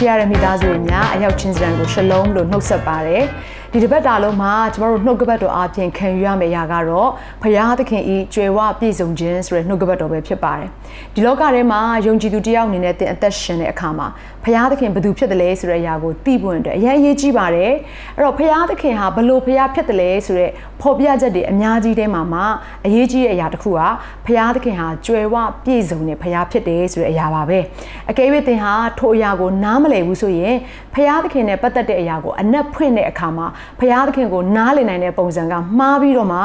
ချစ်ရတဲ့မိသားစုတွေများအရောက်ချင်းစံကိုရှလုံးလို့နှုတ်ဆက်ပါတယ် ဒီတစ်ပတ်တာလုံးမှာကျမတို့နှုတ်ကပတ်တော်အပြင်ခံယူရမယ့်အရာကတော့ဖရာသခင်ဤကြွယ်ဝပြည့်စုံခြင်းဆိုတဲ့နှုတ်ကပတ်တော်ပဲဖြစ်ပါတယ်ဒီလောကထဲမှာယုံကြည်သူတယောက်အနေနဲ့တင်အသက်ရှင်တဲ့အခါမှာဖရာသခင်ဘယ်သူဖြစ်တယ်လဲဆိုတဲ့အရာကိုသိဖို့အတွက်အရင်အရေးကြီးပါတယ်အဲ့တော့ဖရာသခင်ဟာဘလို့ဖရာဖြစ်တယ်လဲဆိုတဲ့ဖော်ပြချက်တွေအများကြီးထဲမှာမှအရေးကြီးတဲ့အရာတစ်ခုကဖရာသခင်ဟာကြွယ်ဝပြည့်စုံတဲ့ဖရာဖြစ်တယ်ဆိုတဲ့အရာပါပဲအကယ်၍သင်ဟာထိုအရာကိုနားမလည်ဘူးဆိုရင်ဖရာသခင်နဲ့ပတ်သက်တဲ့အရာကိုအနက်ဖွင့်တဲ့အခါမှာဖရာသခင်ကိုနားလည်နိုင်တဲ့ပုံစံကမှားပြီးတော့မှ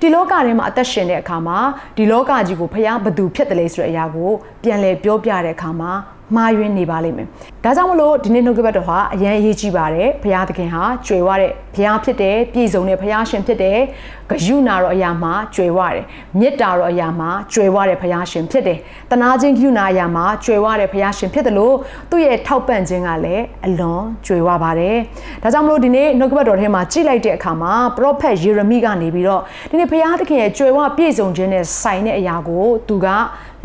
ဒီလောကထဲမှာအသက်ရှင်တဲ့အခါမှာဒီလောကကြီးကိုဖရာဘသူဖြစ်တယ်လဲဆိုတဲ့အရာကို ပြန်လည်ပြောပြတဲ့အခါမှာမှားယွင်းနေပါလိမ့်မယ်။ဒါကြောင့်မလို့ဒီနေ့နှုတ်ကပတ်တော်ဟာအရန်အရေးကြီးပါတယ်။ဘုရားသခင်ဟာကြွယ်ဝတဲ့ဘုရားဖြစ်တယ်၊ပြည်စုံတဲ့ဘုရားရှင်ဖြစ်တယ်။ဂယုနာတော်အရာမှာကြွယ်ဝတယ်။မေတ္တာတော်အရာမှာကြွယ်ဝတဲ့ဘုရားရှင်ဖြစ်တယ်။တနာခြင်းဂယုနာအရာမှာကြွယ်ဝတဲ့ဘုရားရှင်ဖြစ်တယ်လို့သူ့ရဲ့ထောက်ပံ့ခြင်းကလည်းအလွန်ကြွယ်ဝပါတယ်။ဒါကြောင့်မလို့ဒီနေ့နှုတ်ကပတ်တော်ထဲမှာကြည့်လိုက်တဲ့အခါမှာပရောဖက်ယေရမိကနေပြီးတော့ဒီနေ့ဘုရားသခင်ရဲ့ကြွယ်ဝပြည့်စုံခြင်းနဲ့ဆိုင်တဲ့အရာကိုသူက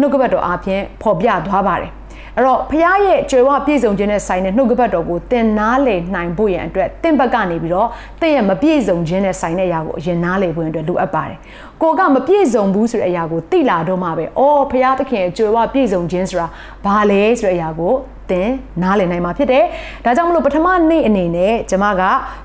နှုတ်ကပတ်တော်အပြင်ဖော်ပြသွားပါတယ်အဲ့တော့ဖခင်ရဲ့ကြွယ်ဝပြည့်စုံခြင်းနဲ့ဆိုင်တဲ့နှုတ်ကပတ်တော်ကိုသင်နားလည်နိုင်ဖို့ရန်အတွက်သင်ဘက်ကနေပြီးတော့သင်ရဲ့မပြည့်စုံခြင်းနဲ့ဆိုင်တဲ့အရာကိုအရင်နားလည်ဖို့အတွက်လိုအပ်ပါတယ်။ကိုကမပြည့်စုံဘူးဆိုတဲ့အရာကိုသိလာတော့မှပဲ။အော်ဖခင်သခင်ရဲ့ကြွယ်ဝပြည့်စုံခြင်းဆိုတာဘာလဲဆိုတဲ့အရာကို သင်နားလည်နိုင်မှာဖြစ်တယ်။ဒါကြောင့်မလို့ပထမနေ့အနေနဲ့ကျမက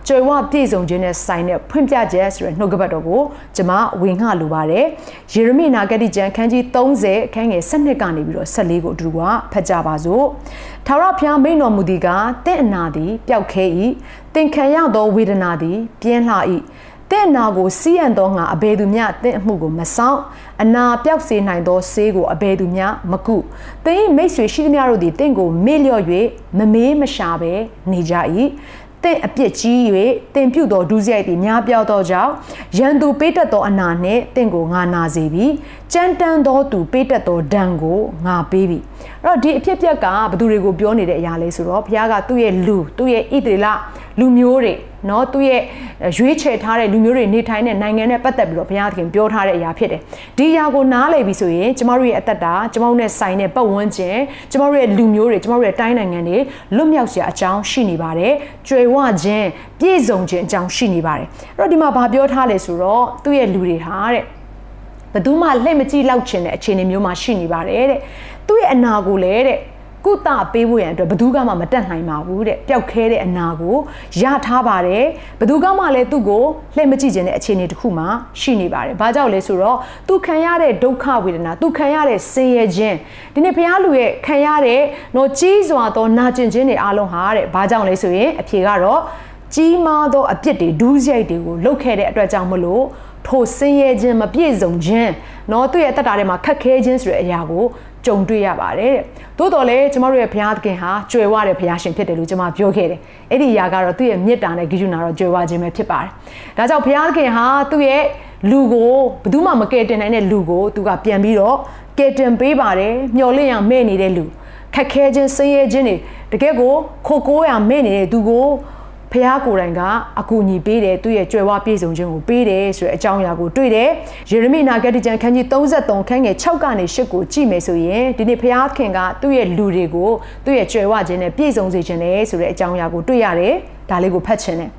ကြွယ်ဝပြည့်စုံခြင်းနဲ့ဆိုင်တဲ့ဖွင့်ပြချက်ဆိုတဲ့နှုတ်ကပတ်တော်ကိုကျမဝင်ငှလိုပါတယ်။ယေရမိနာဂတိကျမ်းခန်းကြီး30အခန်းငယ်7ကနေပြီးတော့14ကိုအတူတူကဖတ်ကြပါစို့။ထာဝရဘုရားမိန်တော်မူသည်ကတင့်အနာသည်ပျောက်ခဲ၏။သင်ခံရသောဝေဒနာသည်ပြင်းလှ၏။ တင့်နာကိုစီးရန်သောငါအဘယ်သူမျှတင့်အမှုကိုမဆောင်အနာပြောက်စေနိုင်သောဆေးကိုအဘယ်သူမျှမကုသင်မိတ်ဆွေရှိသမျှတို့သည်တင့်ကိုမေ့လျော့၍မမေးမရှာဘဲနေကြ၏တင့်အပြစ်ကြီး၍တင်ပြုသောဒုစရိုက်သည်များပြောသောကြောင့်ရန်သူပေးတတ်သောအနာနှင့်တင့်ကိုငါနာစေပြီကြမ်းတမ်းသောသူပေးတတ်သောဒဏ်ကိုငါပေးပြီအဲ့တော့ဒီအဖြစ်ပြက်ကဘသူတွေကိုပြောနေတဲ့အရာလေးဆိုတော့ဘုရားကသူ့ရဲ့လူသူ့ရဲ့ဣသရေလလူမျိုးတွေ เนาะသူ့ရဲ့ရွေးချယ်ထားတဲ့လူမျိုးတွေနေထိုင်တဲ့နိုင်ငံနဲ့ပတ်သက်ပြီးတော့ဘုရားသခင်ပြောထားတဲ့အရာဖြစ်တယ်ဒီအရာကိုနားလည်ပြီဆိုရင်ကျမတို့ရဲ့အသက်တာကျမတို့နဲ့ဆိုင်တဲ့ပတ်ဝန်းကျင်ကျမတို့ရဲ့လူမျိုးတွေကျမတို့ရဲ့တိုင်းနိုင်ငံတွေလွတ်မြောက်စရာအကြောင်းရှိနေပါတယ်ကြွယ်ဝခြင်းပြည့်စုံခြင်းအကြောင်းရှိနေပါတယ်အဲ့တော့ဒီမှာဗာပြောထားလဲဆိုတော့သူ့ရဲ့လူတွေဟာတဲ့ဘယ်သူမှလှည့်မကြည့်လောက်ချင်တဲ့အခြေအနေမျိုးမှာရှိနေပါတယ်တဲ့သူ့ရဲ့အနာကိုလည်းတဲ့ ကုသပေးဖို့ရန်အတွက်ဘယ်သူကမှမတက်နိုင်ပါဘူးတဲ့ပျောက်ခဲတဲ့အနာကိုရထားပါတယ်ဘယ်သူကမှလည်းသူ့ကိုလှည့်မကြည့်ခြင်းတဲ့အခြေအနေတစ်ခုမှရှိနေပါတယ်ဘာကြောင့်လဲဆိုတော့သူခံရတဲ့ဒုက္ခဝေဒနာသူခံရတဲ့ဆင်းရဲခြင်းဒီနေ့ဘုရားလူရဲ့ခံရတဲ့တော့ကြီးစွာသောနာကျင်ခြင်းတွေအလုံးဟာတဲ့ဘာကြောင့်လဲဆိုရင်အဖြေကတော့ကြီးမားသောအပြစ်တွေဒူးရိုက်တွေကိုလုပ်ခဲ့တဲ့အတွက်ကြောင့်မလို့ထိုဆင်းရဲခြင်းမပြည့်စုံခြင်းเนาะသူ့ရဲ့တက်တာထဲမှာခက်ခဲခြင်းဆိုတဲ့အရာကို ကြုံတွေ့ရပါတယ်တဲ့။သို့တော်လည်းကျမတို့ရဲ့ဘုရားသခင်ဟာကြွယ်ဝတဲ့ဘုရားရှင်ဖြစ်တယ်လို့ကျမပြောခဲ့တယ်။အဲ့ဒီအရာကတော့သူ့ရဲ့မေတ္တာနဲ့ဂိယူနာတော့ကြွယ်ဝခြင်းပဲဖြစ်ပါတယ်။ဒါကြောင့်ဘုရားသခင်ဟာသူ့ရဲ့လူကိုဘယ်သူမှမကယ်တင်နိုင်တဲ့လူကိုသူကပြန်ပြီးတော့ကယ်တင်ပေးပါတယ်။မျော်လင့်ရမဲ့နေတဲ့လူခက်ခဲခြင်းဆင်းရဲခြင်းတွေတကယ်ကိုခိုကိုးရမဲ့နေတဲ့သူကို ဖះကိုယ်တိုင်ကအကူအညီပေးတယ်သူ့ရဲ့ကြွယ်ဝပြည့်စုံခြင်းကိုပေးတယ်ဆိုတဲ့အကြောင်းအရာကိုတွေ့တယ်ယေရမိနာဂတိကျမ်းခန်းကြီး33ခန်းငယ်6ကနေ8ကိုကြည့်မယ်ဆိုရင်ဒီနေ့ဖះခင်ကသူ့ရဲ့လူတွေကိုသူ့ရဲ့ကြွယ်ဝခြင်းနဲ့ပြည့်စုံစေခြင်းနဲ့ဆိုတဲ့အကြောင်းအရာကိုတွေ့ရတယ်ဒါလေးကိုဖတ်ခြင်းနဲ့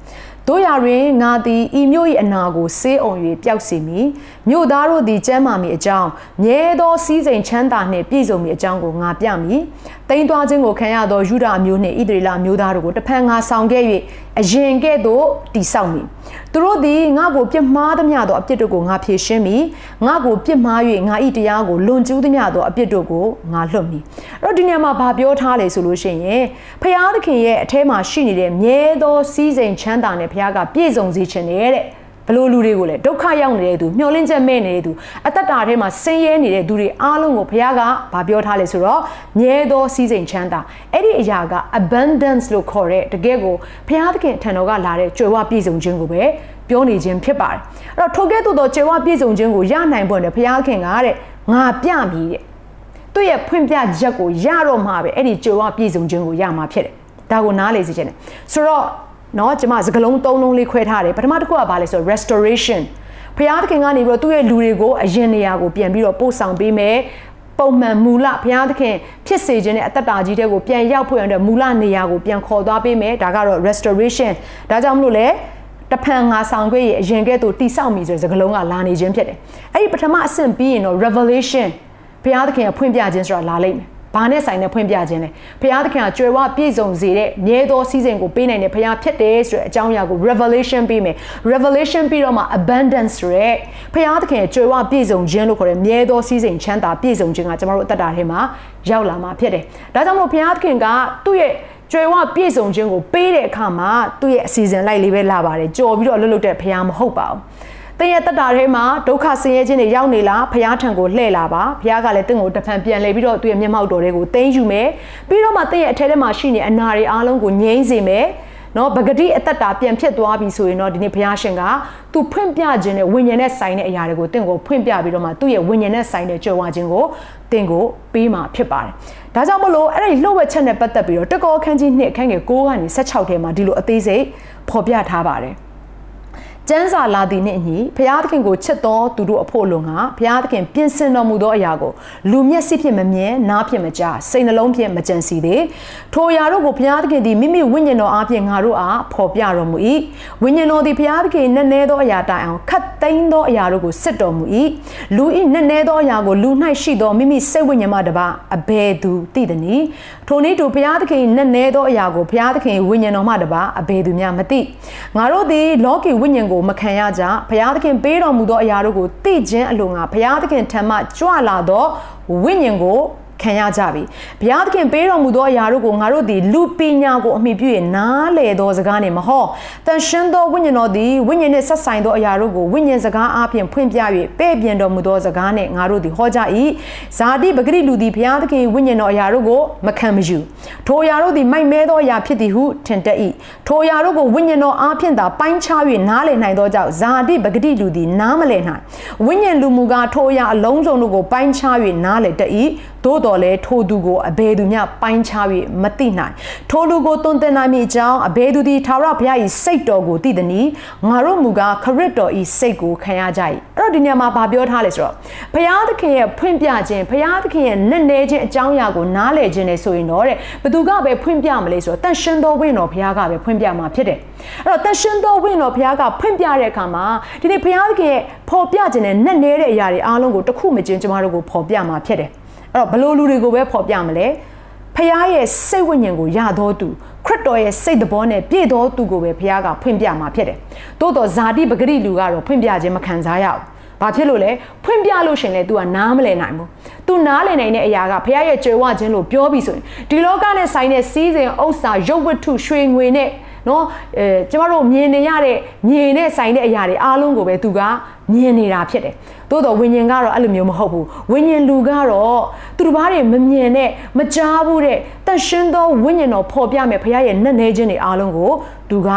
တို့ရတွင်ငါသည်ဤမြို့၏အနာကိုဆေးအောင်၍ပျောက်စေမည်မြို့သားတို့သည်ကျမ်းမာမည်အကြောင်းမြဲသောစည်းစိမ်ချမ်းသာနှင့်ပြည့်စုံမည်အကြောင်းကိုငါပြမည်တိမ်သွားခြင်းကိုခံရသောယူဒအမျိုးနှင့်ဣသရေလမျိုးသားတို့ကိုတဖန်ငါဆောင်ခဲ့၍ အရင်ကဲ့သို့တိဆောက်မည်သူတို့သည်ငါ့ကိုပြစ်မှားသမျှသောအပြစ်တို့ကိုငါဖြေရှင်းမည်ငါ့ကိုပြစ်မှား၍ငါ၏တရားကိုလွန်ကျူးသမျှသောအပြစ်တို့ကိုငါလွတ်မည်အဲ့တော့ဒီနေရာမှာဗာပြောထားလေဆိုလို့ရှိရင်ဖယားသခင်ရဲ့အထဲမှာရှိနေတဲ့မြဲသောစီးစိမ်ချမ်းသာနဲ့ဖယားကပြည့်စုံစေခြင်းနဲ့တဲ့ ဘလို့လူတွေကိုလည်းဒုက္ခရောက်နေတဲ့သူမျောလင့်ချက်မဲ့နေတဲ့သူအသက်တာထဲမှာဆင်းရဲနေတဲ့သူတွေအားလုံးကိုဘုရားကဗာပြောထားလေဆိုတော့မြဲသောစီးစိမ်ချမ်းသာအဲ့ဒီအရာက abundance လို့ခေါ်တဲ့တကယ်ကိုဘုရားသခင်ထံတော်ကလာတဲ့ကြွယ်ဝပြည့်စုံခြင်းကိုပဲပြောနေခြင်းဖြစ်ပါတယ်အဲ့တော့ထိုကဲ့သို့သောကြွယ်ဝပြည့်စုံခြင်းကိုရနိုင်ဖို့နဲ့ဘုရားခင်ကတဲ့ငါပြမည်တဲ့သူ့ရဲ့ဖွင့်ပြချက်ကိုရတော့မှပဲအဲ့ဒီကြွယ်ဝပြည့်စုံခြင်းကိုရမှာဖြစ်တယ်ဒါကိုနားလေစေချင်တယ်ဆိုတော့ เนาะကျွန်မစကလုံးသုံးလုံးလေးခွဲထားတယ်ပထမတစ်ခုကဘာလဲဆိုတော့ restoration ဘုရားသခင်ကနေပြီးတော့သူ့ရဲ့လူတွေကိုအရင်နေရာကိုပြန်ပြီးတော့ပို့ဆောင်ပေးမယ်ပုံမှန်မူလဘုရားသခင်ဖြစ်စေခြင်းနဲ့အသက်တာကြီးတဲ့ကိုပြန်ရောက်ဖို့ရတဲ့မူလနေရာကိုပြန်ခေါ်သွားပေးမယ်ဒါကတော့ restoration ဒါကြောင့်မလို့လေတဖန်ငါဆောင်ခွေရဲ့အရင်ကဲ့သို့တိဆောက်မိဆိုတဲ့စကားလုံးကလာနေခြင်းဖြစ်တယ်အဲ့ဒီပထမအဆင့်ပြီးရင်တော့ revelation ဘုရားသခင်ကဖွင့်ပြခြင်းဆိုတာလာလိမ့်မယ် ဘာနဲ့ဆိုင်နဲ့ဖွင့်ပြခြင်းလဲဘုရားသခင်ကကြွယ်ဝပြည့်စုံစေတဲ့မြဲသောစီးစိမ်ကိုပေးနိုင်တဲ့ဘုရားဖြစ်တယ်ဆိုတဲ့အကြောင်းအရာကို revelation ပေးမယ် revelation ပြီးတော့မှ abundance ဆိုတဲ့ဘုရားသခင်ကြွယ်ဝပြည့်စုံခြင်းလို့ခေါ်တဲ့မြဲသောစီးစိမ်ချမ်းသာပြည့်စုံခြင်းကကျွန်တော်တို့အသက်တာထဲမှာရောက်လာမှာဖြစ်တယ်ဒါကြောင့်မို့ဘုရားသခင်ကသူ့ရဲ့ကျွေဝပြည့်စုံခြင်းကိုပေးတဲ့အခါမှာသူ့ရဲ့အစီအစဉ်လိုက်လေးပဲလာပါတယ်ကြော်ပြီးတော့လှုပ်လှုပ်တဲ့ဘုရားမဟုတ်ပါဘူး။ တင်းရဲ့တက်တာထဲမှာဒုက္ခဆင်းရဲခြင်းတွေရောက်နေလားဘုရားထံကိုလှည့်လာပါဘုရားကလည်းတင့်ကိုတဖန်ပြန်လှည့်ပြီးတော့သူ့ရဲ့မျက်မှောက်တော်တွေကိုသိမ်းယူမယ်ပြီးတော့မှတင်းရဲ့အထက်ထဲမှာရှိနေအနာတွေအားလုံးကိုငြိမ်းစေမယ်နော်ပဂတိအသက်တာပြန်ဖြစ်သွားပြီဆိုရင်တော့ဒီနေ့ဘုရားရှင်ကသူဖွင့်ပြခြင်းနဲ့ဝိညာဉ်နဲ့ဆိုင်တဲ့အရာတွေကိုတင့်ကိုဖွင့်ပြပြီးတော့မှသူ့ရဲ့ဝိညာဉ်နဲ့ဆိုင်တဲ့ကြွယ်ဝခြင်းကိုတင့်ကိုပေးမှာဖြစ်ပါတယ်။ဒါကြောင့်မလို့အဲ့ဒီလှုပ်ဝက်ချက်နဲ့ပတ်သက်ပြီးတော့တကောခန်းကြီးနှစ်အခန်းငယ်6ကနေ16ထဲမှာဒီလိုအသေးစိတ်ဖော်ပြထားပါတယ်။ ကျမ်းစာလာသည်နှင့်အညီဘုရားသခင်ကိုချစ်တော်သူတို့အဖို့လုံကဘုရားသခင်ပြင်ဆင်တော်မူသောအရာကိုလူမျက်စိဖြင့်မမြင်နားဖြင့်မကြားစိတ်နှလုံးဖြင့်မကြံစီသေးထိုအရာတို့ကိုဘုရားသခင်သည်မိမိဝိညာဉ်တော်အားဖြင့်ငါတို့အားဖော်ပြတော်မူ၏ဝိညာဉ်တော်သည်ဘုရားသခင်နဲ့နဲသောအရာတိုင်အောင်ခတ်သိမ်းသောအရာတို့ကိုစစ်တော်မူ၏လူ၏နဲ့နဲသောအရာကိုလူ၌ရှိသောမိမိစိတ်ဝိညာဉ်မှတပါအဘယ်သူသိသနည်းထိုနည်းတူဘုရားသခင်နဲ့နဲသောအရာကိုဘုရားသခင်ဝိညာဉ်တော်မှတပါအဘယ်သူများမသိငါတို့သည်လောကီဝိညာဉ်ကိုမခံရကြဘုရားသခင်ပေးတော်မူသောအရာတို့ကိုသိခြင်းအလိုငါဘုရားသခင်ထံမှကြွလာသောဝိညာဉ်ကို ခံရကြပြီဘုရားသခင်ပေးတော်မူသောအရာတို့ကိုငါတို့သည်လူပညာကိုအမိပြု၍နားလေသောစကားနှင့်မဟောတန်ရှင်းသောဝိညာဉ်တော်သည်ဝိညာဉ်နှင့်ဆက်ဆိုင်သောအရာတို့ကိုဝိညာဉ်စကားအားဖြင့်ဖွင့်ပြ၍ပဲ့ပြင်တော်မူသောစကားနှင့်ငါတို့သည်ဟောကြ၏ဇာတိပဂရိလူသည်ဘုရားသခင်ဝိညာဉ်တော်အရာတို့ကိုမခံမယူထိုအရာတို့သည်မိုက်မဲသောအရာဖြစ်သည်ဟုထင်တတ်၏ထိုအရာတို့ကိုဝိညာဉ်တော်အားဖြင့်သာပိုင်းခြား၍နားလည်နိုင်သောကြောင့်ဇာတိပဂရိလူသည်နားမလည်နိုင်ဝိညာဉ်လူမူကားထိုအရာအလုံးစုံတို့ကိုပိုင်းခြား၍နားလည်တတ်၏ သို့တော်လည်းထိုသူကိုအဘယ်သူမျှပိုင်းခြား၍မသိနိုင်ထိုလူကိုတွင်တင်နိုင်မိအကြောင်းအဘယ်သူသည်ထာဝရဘုရား၏စိတ်တော်ကိုသိသည်နီငါတို့မူကားခရစ်တော်၏စိတ်ကိုခံရကြ၏အဲ့တော့ဒီနေရာမှာဗာပြောထားလဲဆိုတော့ဘုရားသခင်ရဲ့ဖွင့်ပြခြင်းဘုရားသခင်ရဲ့နဲ့နေခြင်းအကြောင်းအရာကိုနားလည်ခြင်းနဲ့ဆိုရင်တော့တဲ့ဘသူကပဲဖွင့်ပြမလဲဆိုတော့တန်ရှင်တော်ဝိတော်ဘုရားကပဲဖွင့်ပြမှာဖြစ်တယ်အဲ့တော့တန်ရှင်တော်ဝိတော်ဘုရားကဖွင့်ပြတဲ့အခါမှာဒီနေ့ဘုရားသခင်ရဲ့ဖော်ပြခြင်းနဲ့နဲ့နေတဲ့အရာတွေအားလုံးကိုတစ်ခုမချင်းကျမတို့ကိုဖော်ပြမှာဖြစ်တယ် အဲ့တော့ဘလို့လူတွေကိုပဲဖော်ပြမလဲဖခင်ရဲ့စိတ်ဝိညာဉ်ကိုရတော်သူခရစ်တော်ရဲ့စိတ်တော်နဲ့ပြည့်တော်သူကိုပဲဖခင်ကဖွင့်ပြမှာဖြစ်တယ်။သို့တော့ဇာတိပဂရိလူကတော့ဖွင့်ပြခြင်းမခံစားရဘူး။ဘာဖြစ်လို့လဲဖွင့်ပြလို့ရှင်လေ तू ကနားမလည်နိုင်ဘူး။ तू နားလည်နိုင်တဲ့အရာကဖခင်ရဲ့ကြွယ်ဝခြင်းလို့ပြောပြီးဆိုရင်ဒီလောကနဲ့ဆိုင်တဲ့စီးစိမ်ဥစ္စာရုပ်ဝတ္ထုရွှေငွေနဲ့ နော်အဲကျမတို့မြင်နေရတဲ့မြင်နဲ့ဆိုင်တဲ့အရာတွေအားလုံးကိုပဲသူကမြင်နေတာဖြစ်တယ်။သို့တော့ဝိညာဉ်ကတော့အဲ့လိုမျိုးမဟုတ်ဘူး။ဝိညာဉ်လူကတော့သူတစ်ပါးတွေမမြင်နဲ့မကြားဘူးတဲ့တန်ရှင်းသောဝိညာဉ်တော်ပေါ်ပြမယ်ဘုရားရဲ့နက်နဲခြင်းတွေအားလုံးကိုသူက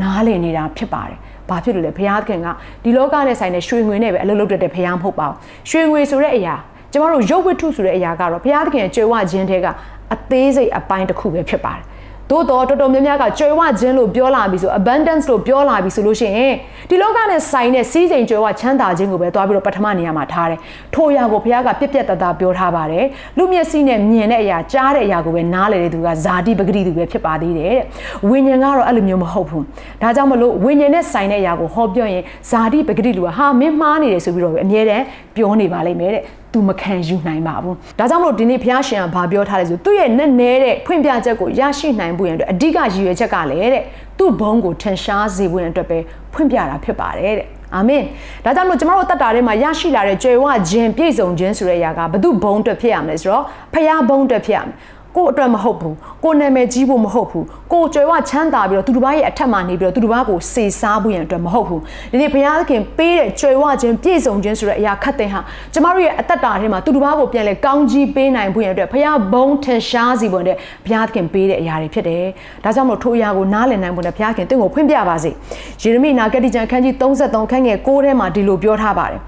နားလည်နေတာဖြစ်ပါတယ်။ဘာဖြစ်လို့လဲဘုရားသခင်ကဒီလောကနဲ့ဆိုင်တဲ့ရွှေငွေနဲ့ပဲအလုပ်လုပ်တတ်တဲ့ဘုရားမဟုတ်ပါဘူး။ရွှေငွေဆိုတဲ့အရာကျမတို့ရုပ်ဝတ္ထုဆိုတဲ့အရာကတော့ဘုရားသခင်ကြွယ်ဝခြင်းတွေကအသေးစိတ်အပိုင်းတစ်ခုပဲဖြစ်ပါတယ် သို့တော့တော်တော်များများကကြွယ်ဝခြင်းလို့ပြောလာပြီဆို abundance လို့ပြောလာပြီဆိုလို့ရှိရင်ဒီလောကနဲ့ဆိုင်တဲ့စီးစိမ်ကြွယ်ဝချမ်းသာခြင်းကိုပဲသွားပြီးတော့ပထမနေရာမှာထားတယ်။ထိုအရာကိုဘုရားကပြက်ပြက်တသားပြောထားပါတယ်။လူမျက်စိနဲ့မြင်တဲ့အရာကြားတဲ့အရာကိုပဲနားလည်တဲ့သူကဇာတိပဂတိသူပဲဖြစ်ပါသေးတယ်တဲ့။ဝိညာဉ်ကတော့အဲ့လိုမျိုးမဟုတ်ဘူး။ဒါကြောင့်မလို့ဝိညာဉ်နဲ့ဆိုင်တဲ့အရာကိုဟောပြောရင်ဇာတိပဂတိလူကဟာမင်းမှားနေတယ်ဆိုပြီးတော့အမြဲတမ်းပြောနေပါလိမ့်မယ်တဲ့။ သူမခံယူနိုင်ပါဘူး။ဒါကြောင့်မလို့ဒီနေ့ဘုရားရှင်ကဘာပြောထားလဲဆိုသူ့ရဲ့နဲ့နဲတဲ့ဖွင့်ပြချက်ကိုရရှိနိုင်ဖို့ရန်အတွက်အဓိကရည်ရွယ်ချက်ကလည်းတဲ့သူ့ဘုံကိုထင်ရှားစေဖို့ရန်အတွက်ပဲဖွင့်ပြတာဖြစ်ပါတယ်တဲ့။အာမင်။ဒါကြောင့်မို့ကျမတို့တတ်တာထဲမှာရရှိလာတဲ့ကြွယ်ဝခြင်းပြည့်စုံခြင်းဆိုတဲ့အရာကဘု து ဘုံအတွက်ဖြစ်ရမယ်ဆိုတော့ဖခင်ဘုံအတွက်ဖြစ်ရမယ်။ ကိုအတွက်မဟုတ်ဘူးကိုနာမည်ကြီးဖို့မဟုတ်ဘူးကိုကြွယ်ဝချမ်းသာပြီးတော့သူတစ်ပါးရဲ့အထက်မှာနေပြီးတော့သူတစ်ပါးကိုစေစားဖို့ရန်အတွက်မဟုတ်ဘူးဒီနေ့ဘုရားသခင်ပေးတဲ့ကြွယ်ဝခြင်းပြည့်စုံခြင်းဆိုတဲ့အရာခတ်တဲ့ဟာကျမတို့ရဲ့အသက်တာထဲမှာသူတစ်ပါးကိုပြန်လဲကောင်းကြီးပေးနိုင်ဖို့ရန်အတွက်ဘုရားဘုံထင်ရှားစီဖို့တဲ့ဘုရားသခင်ပေးတဲ့အရာတွေဖြစ်တယ်ဒါကြောင့်မို့ထိုအရာကိုနားလည်နိုင်ဖို့နဲ့ဘုရားသခင်တင့်ကိုဖွင့်ပြပါစေယေရမိနာဂတိကျမ်းခန်းကြီး33ခန်းငယ်6ထဲမှာဒီလိုပြောထားပါတယ်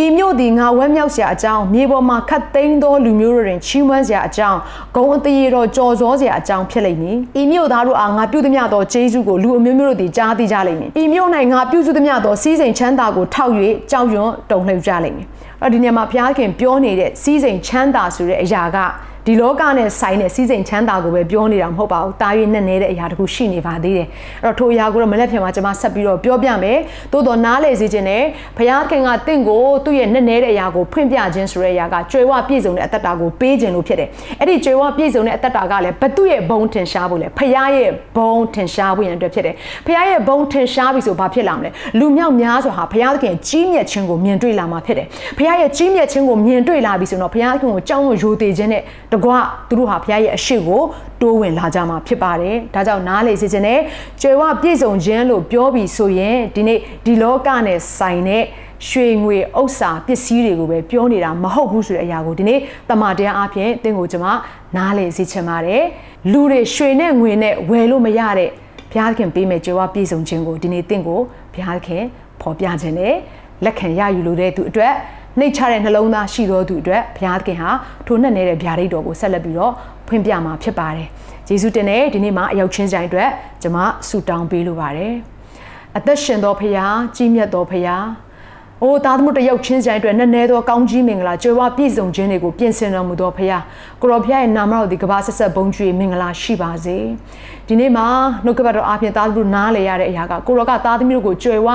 ဤမြို့သည်ငါဝမ်းမြောက်စရာအကြောင်းမြေပေါ်မှာခတ်သိမ်းသောလူမျိုးတို့တွင်ချီးမွမ်းစရာအကြောင်းဂုံအသေးတော်ကြော်စောစရာအကြောင်းဖြစ်လိမ့်မည်ဤမြို့သားတို့အားငါပြုသမျှသောကျေးဇူးကိုလူအမျိုးမျိုးတို့သည်ကြားသိကြလိမ့်မည်ဤမြို့၌ငါပြုစုသမျှသောစီးစိမ်ချမ်းသာကိုထောက်၍ကြောက်ရွံ့တုန်လှုပ်ကြလိမ့်မည်အဲ့ဒီနေရာမှာဘုရားခင်ပြောနေတဲ့စီးစိမ်ချမ်းသာဆိုတဲ့အရာက ဒီလောကနဲ့ဆိုင်တဲ့စီးစိမ်ချမ်းသာကိုပဲပြောနေတာမဟုတ်ပါဘူးတာ၍နဲ့နေတဲ့အရာတခုရှိနေပါသေးတယ်အဲ့တော့ထိုအရာကိုတော့မလက်ဖြန်မှာကျွန်မဆက်ပြီးတော့ပြောပြမယ်သို့တော့နားလေစေခြင်းနဲ့ဘုရားခင်ကတင့်ကိုသူ့ရဲ့နဲ့နေတဲ့အရာကိုဖွင့်ပြခြင်းဆိုတဲ့အရာကကြွယ်ဝပြည့်စုံတဲ့အတ္တတာကိုပေးခြင်းလို့ဖြစ်တယ်အဲ့ဒီကြွယ်ဝပြည့်စုံတဲ့အတ္တတာကလည်းဘသူ့ရဲ့ဘုံထင်ရှားဖို့လေဘုရားရဲ့ဘုံထင်ရှားဖို့ရန်အတွက်ဖြစ်တယ်ဘုရားရဲ့ဘုံထင်ရှားပြီဆိုဘာဖြစ်လာမလဲလူမြောက်များစွာဟာဘုရားသခင်ကြီးမြတ်ခြင်းကိုမြင်တွေ့လာမှာဖြစ်တယ်ဘုရားရဲ့ကြီးမြတ်ခြင်းကိုမြင်တွေ့လာပြီဆိုတော့ဘုရားသခင်ကိုကြောင်းကိုယိုသေးခြင်းနဲ့တကွသူတို့ဟာဘုရားရဲ့အရှိကိုတိုးဝင်လာကြမှာဖြစ်ပါတယ်။ဒါကြောင့်နားလေစေခြင်းနဲ့ကြွယ်ဝပြည့်စုံခြင်းလို့ပြောပြီးဆိုရင်ဒီနေ့ဒီလောကနဲ့ဆိုင်တဲ့ရွှေငွေဥစ္စာပစ္စည်းတွေကိုပဲပြောနေတာမဟုတ်ဘူးဆိုတဲ့အရာကိုဒီနေ့တမန်တရားအဖြစ်သင်ကိုကျွန်မနားလေစေချင်ပါတယ်။လူတွေရွှေနဲ့ငွေနဲ့ဝယ်လို့မရတဲ့ဘုရားသခင်ပေးမဲ့ကြွယ်ဝပြည့်စုံခြင်းကိုဒီနေ့သင်ကိုဘုရားသခင်ဖော်ပြခြင်းနဲ့လက်ခံရယူလို့တဲ့သူအတွက် နှိတ်ချတဲ့နှလုံးသားရှိတော်သူအတွက်ဘုရားသခင်ဟာထိုနဲ့နေတဲ့ဗျာဒိတ်တော်ကိုဆက်လက်ပြီးတော့ဖွင့်ပြမှာဖြစ်ပါတယ်။ယေရှုတင်တဲ့ဒီနေ့မှာအရောက်ချင်းဆိုင်အတွက်ကျွန်မဆုတောင်းပေးလိုပါတယ်။အသက်ရှင်တော်ဖရာကြီးမြတ်တော်ဖရာ အိုးသားသမုတ်တယောက်ချင်းဆိုင်အတွက်နည်းနည်းသောကောင်းကြီးမင်္ဂလာကြွယ်ဝပြည့်စုံခြင်းတွေကိုပြင်ဆင်တော်မူတော်ဖရာကိုရောဖရာရဲ့နာမတော်ဒီကဘာဆက်ဆက်ဘုန်းကြီးမင်္ဂလာရှိပါစေဒီနေ့မှာနှုတ်ကပတ်တော်အပြင်သားသမုတ်နားလေရတဲ့အရာကကိုရောကသားသမီးတို့ကိုကြွယ်ဝ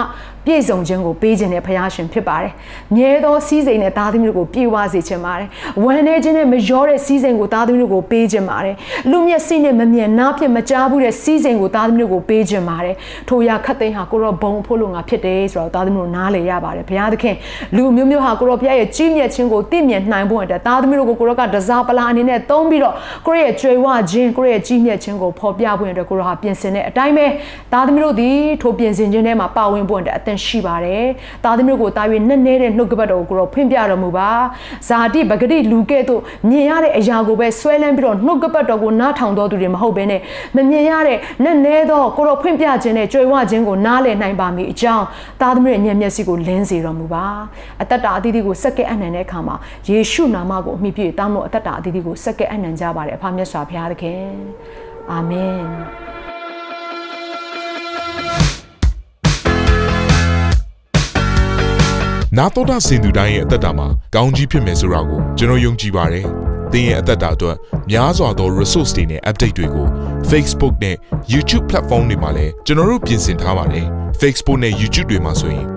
ပြည့်စုံခြင်းကိုပေးခြင်းနဲ့ဖရာရှင်ဖြစ်ပါတယ်မြဲသောစီးစိမ်နဲ့သားသမီးတို့ကိုပြေဝစေခြင်းပါတယ်ဝမ်းနေခြင်းနဲ့မလျောတဲ့စီးစိမ်ကိုသားသမီးတို့ကိုပေးခြင်းပါတယ်လူမျက်စိနဲ့မမြင်နားဖြင့်မကြားဘူးတဲ့စီးစိမ်ကိုသားသမီးတို့ကိုပေးခြင်းပါတယ်ထိုရာခတ်သိမ်းဟာကိုရောဘုံဖို့လို့ငါဖြစ်တယ်ဆိုတော့သားသမီးတို့နားလေရပါတယ်ဘုရားသခင်လူမျိုးမျိုးဟာကိုရောဘုရားရဲ့ကြီးမြတ်ခြင်းကိုသိမြင်နိုင်ဖို့အတွက်သားသမီးတို့ကိုကိုရောကတစားပလာအနေနဲ့သုံးပြီးတော့ကိုရောရဲ့ကြွယ်ဝခြင်းကိုရောရဲ့ကြီးမြတ်ခြင်းကိုဖော်ပြဖို့အတွက်ကိုရောဟာပြင်ဆင်တဲ့အတိုင်းပဲသားသမီးတို့ဒီထိုပြင်ဆင်ခြင်းထဲမှာပါဝင်ဖို့အတွက်အသင်ရှိပါတယ်သားသမီးတို့ကိုတာ၍နဲ့နေတဲ့နှုတ်ကပတ်တော်ကိုကိုရောဖွင့်ပြတော်မူပါဇာတိပဂတိလူကဲ့သို့မြင်ရတဲ့အရာကိုပဲဆွဲလန်းပြီးတော့နှုတ်ကပတ်တော်ကိုနားထောင်တော်သူတွေမဟုတ်ဘဲနဲ့မမြင်ရတဲ့နဲ့နေသောကိုရောဖွင့်ပြခြင်းနဲ့ကြွယ်ဝခြင်းကိုနားလည်နိုင်ပါမည်အကြောင်းသားသမီးရဲ့ဉာဏ်မျက်စိကိုလင်းစေတော်မူပါအသက်တာအသီးသီးကိုစက္ကဲအနှံတဲ့အခါမှာယေရှုနာမကိုအမိပြည့်တာမို့အသက်တာအသီးသီးကိုစက္ကဲအနှံကြပါတယ်အဖမြတ်စွာဘုရားသခင်အာမင်နာတော်တာစင်သူတိုင်းရဲ့အသက်တာမှာကောင်းကြီးဖြစ်မယ်ဆိုတာကိုကျွန်တော်ယုံကြည်ပါတယ်။သင်ရဲ့အသက်တာအတွက်များစွာသော resource တွေနဲ့ update တွေကို Facebook နဲ့ YouTube platform တွေမှာလည်းကျွန်တော်တို့ပြင်ဆင်ထားပါတယ်။ Facebook နဲ့ YouTube တွေမှာဆိုရင်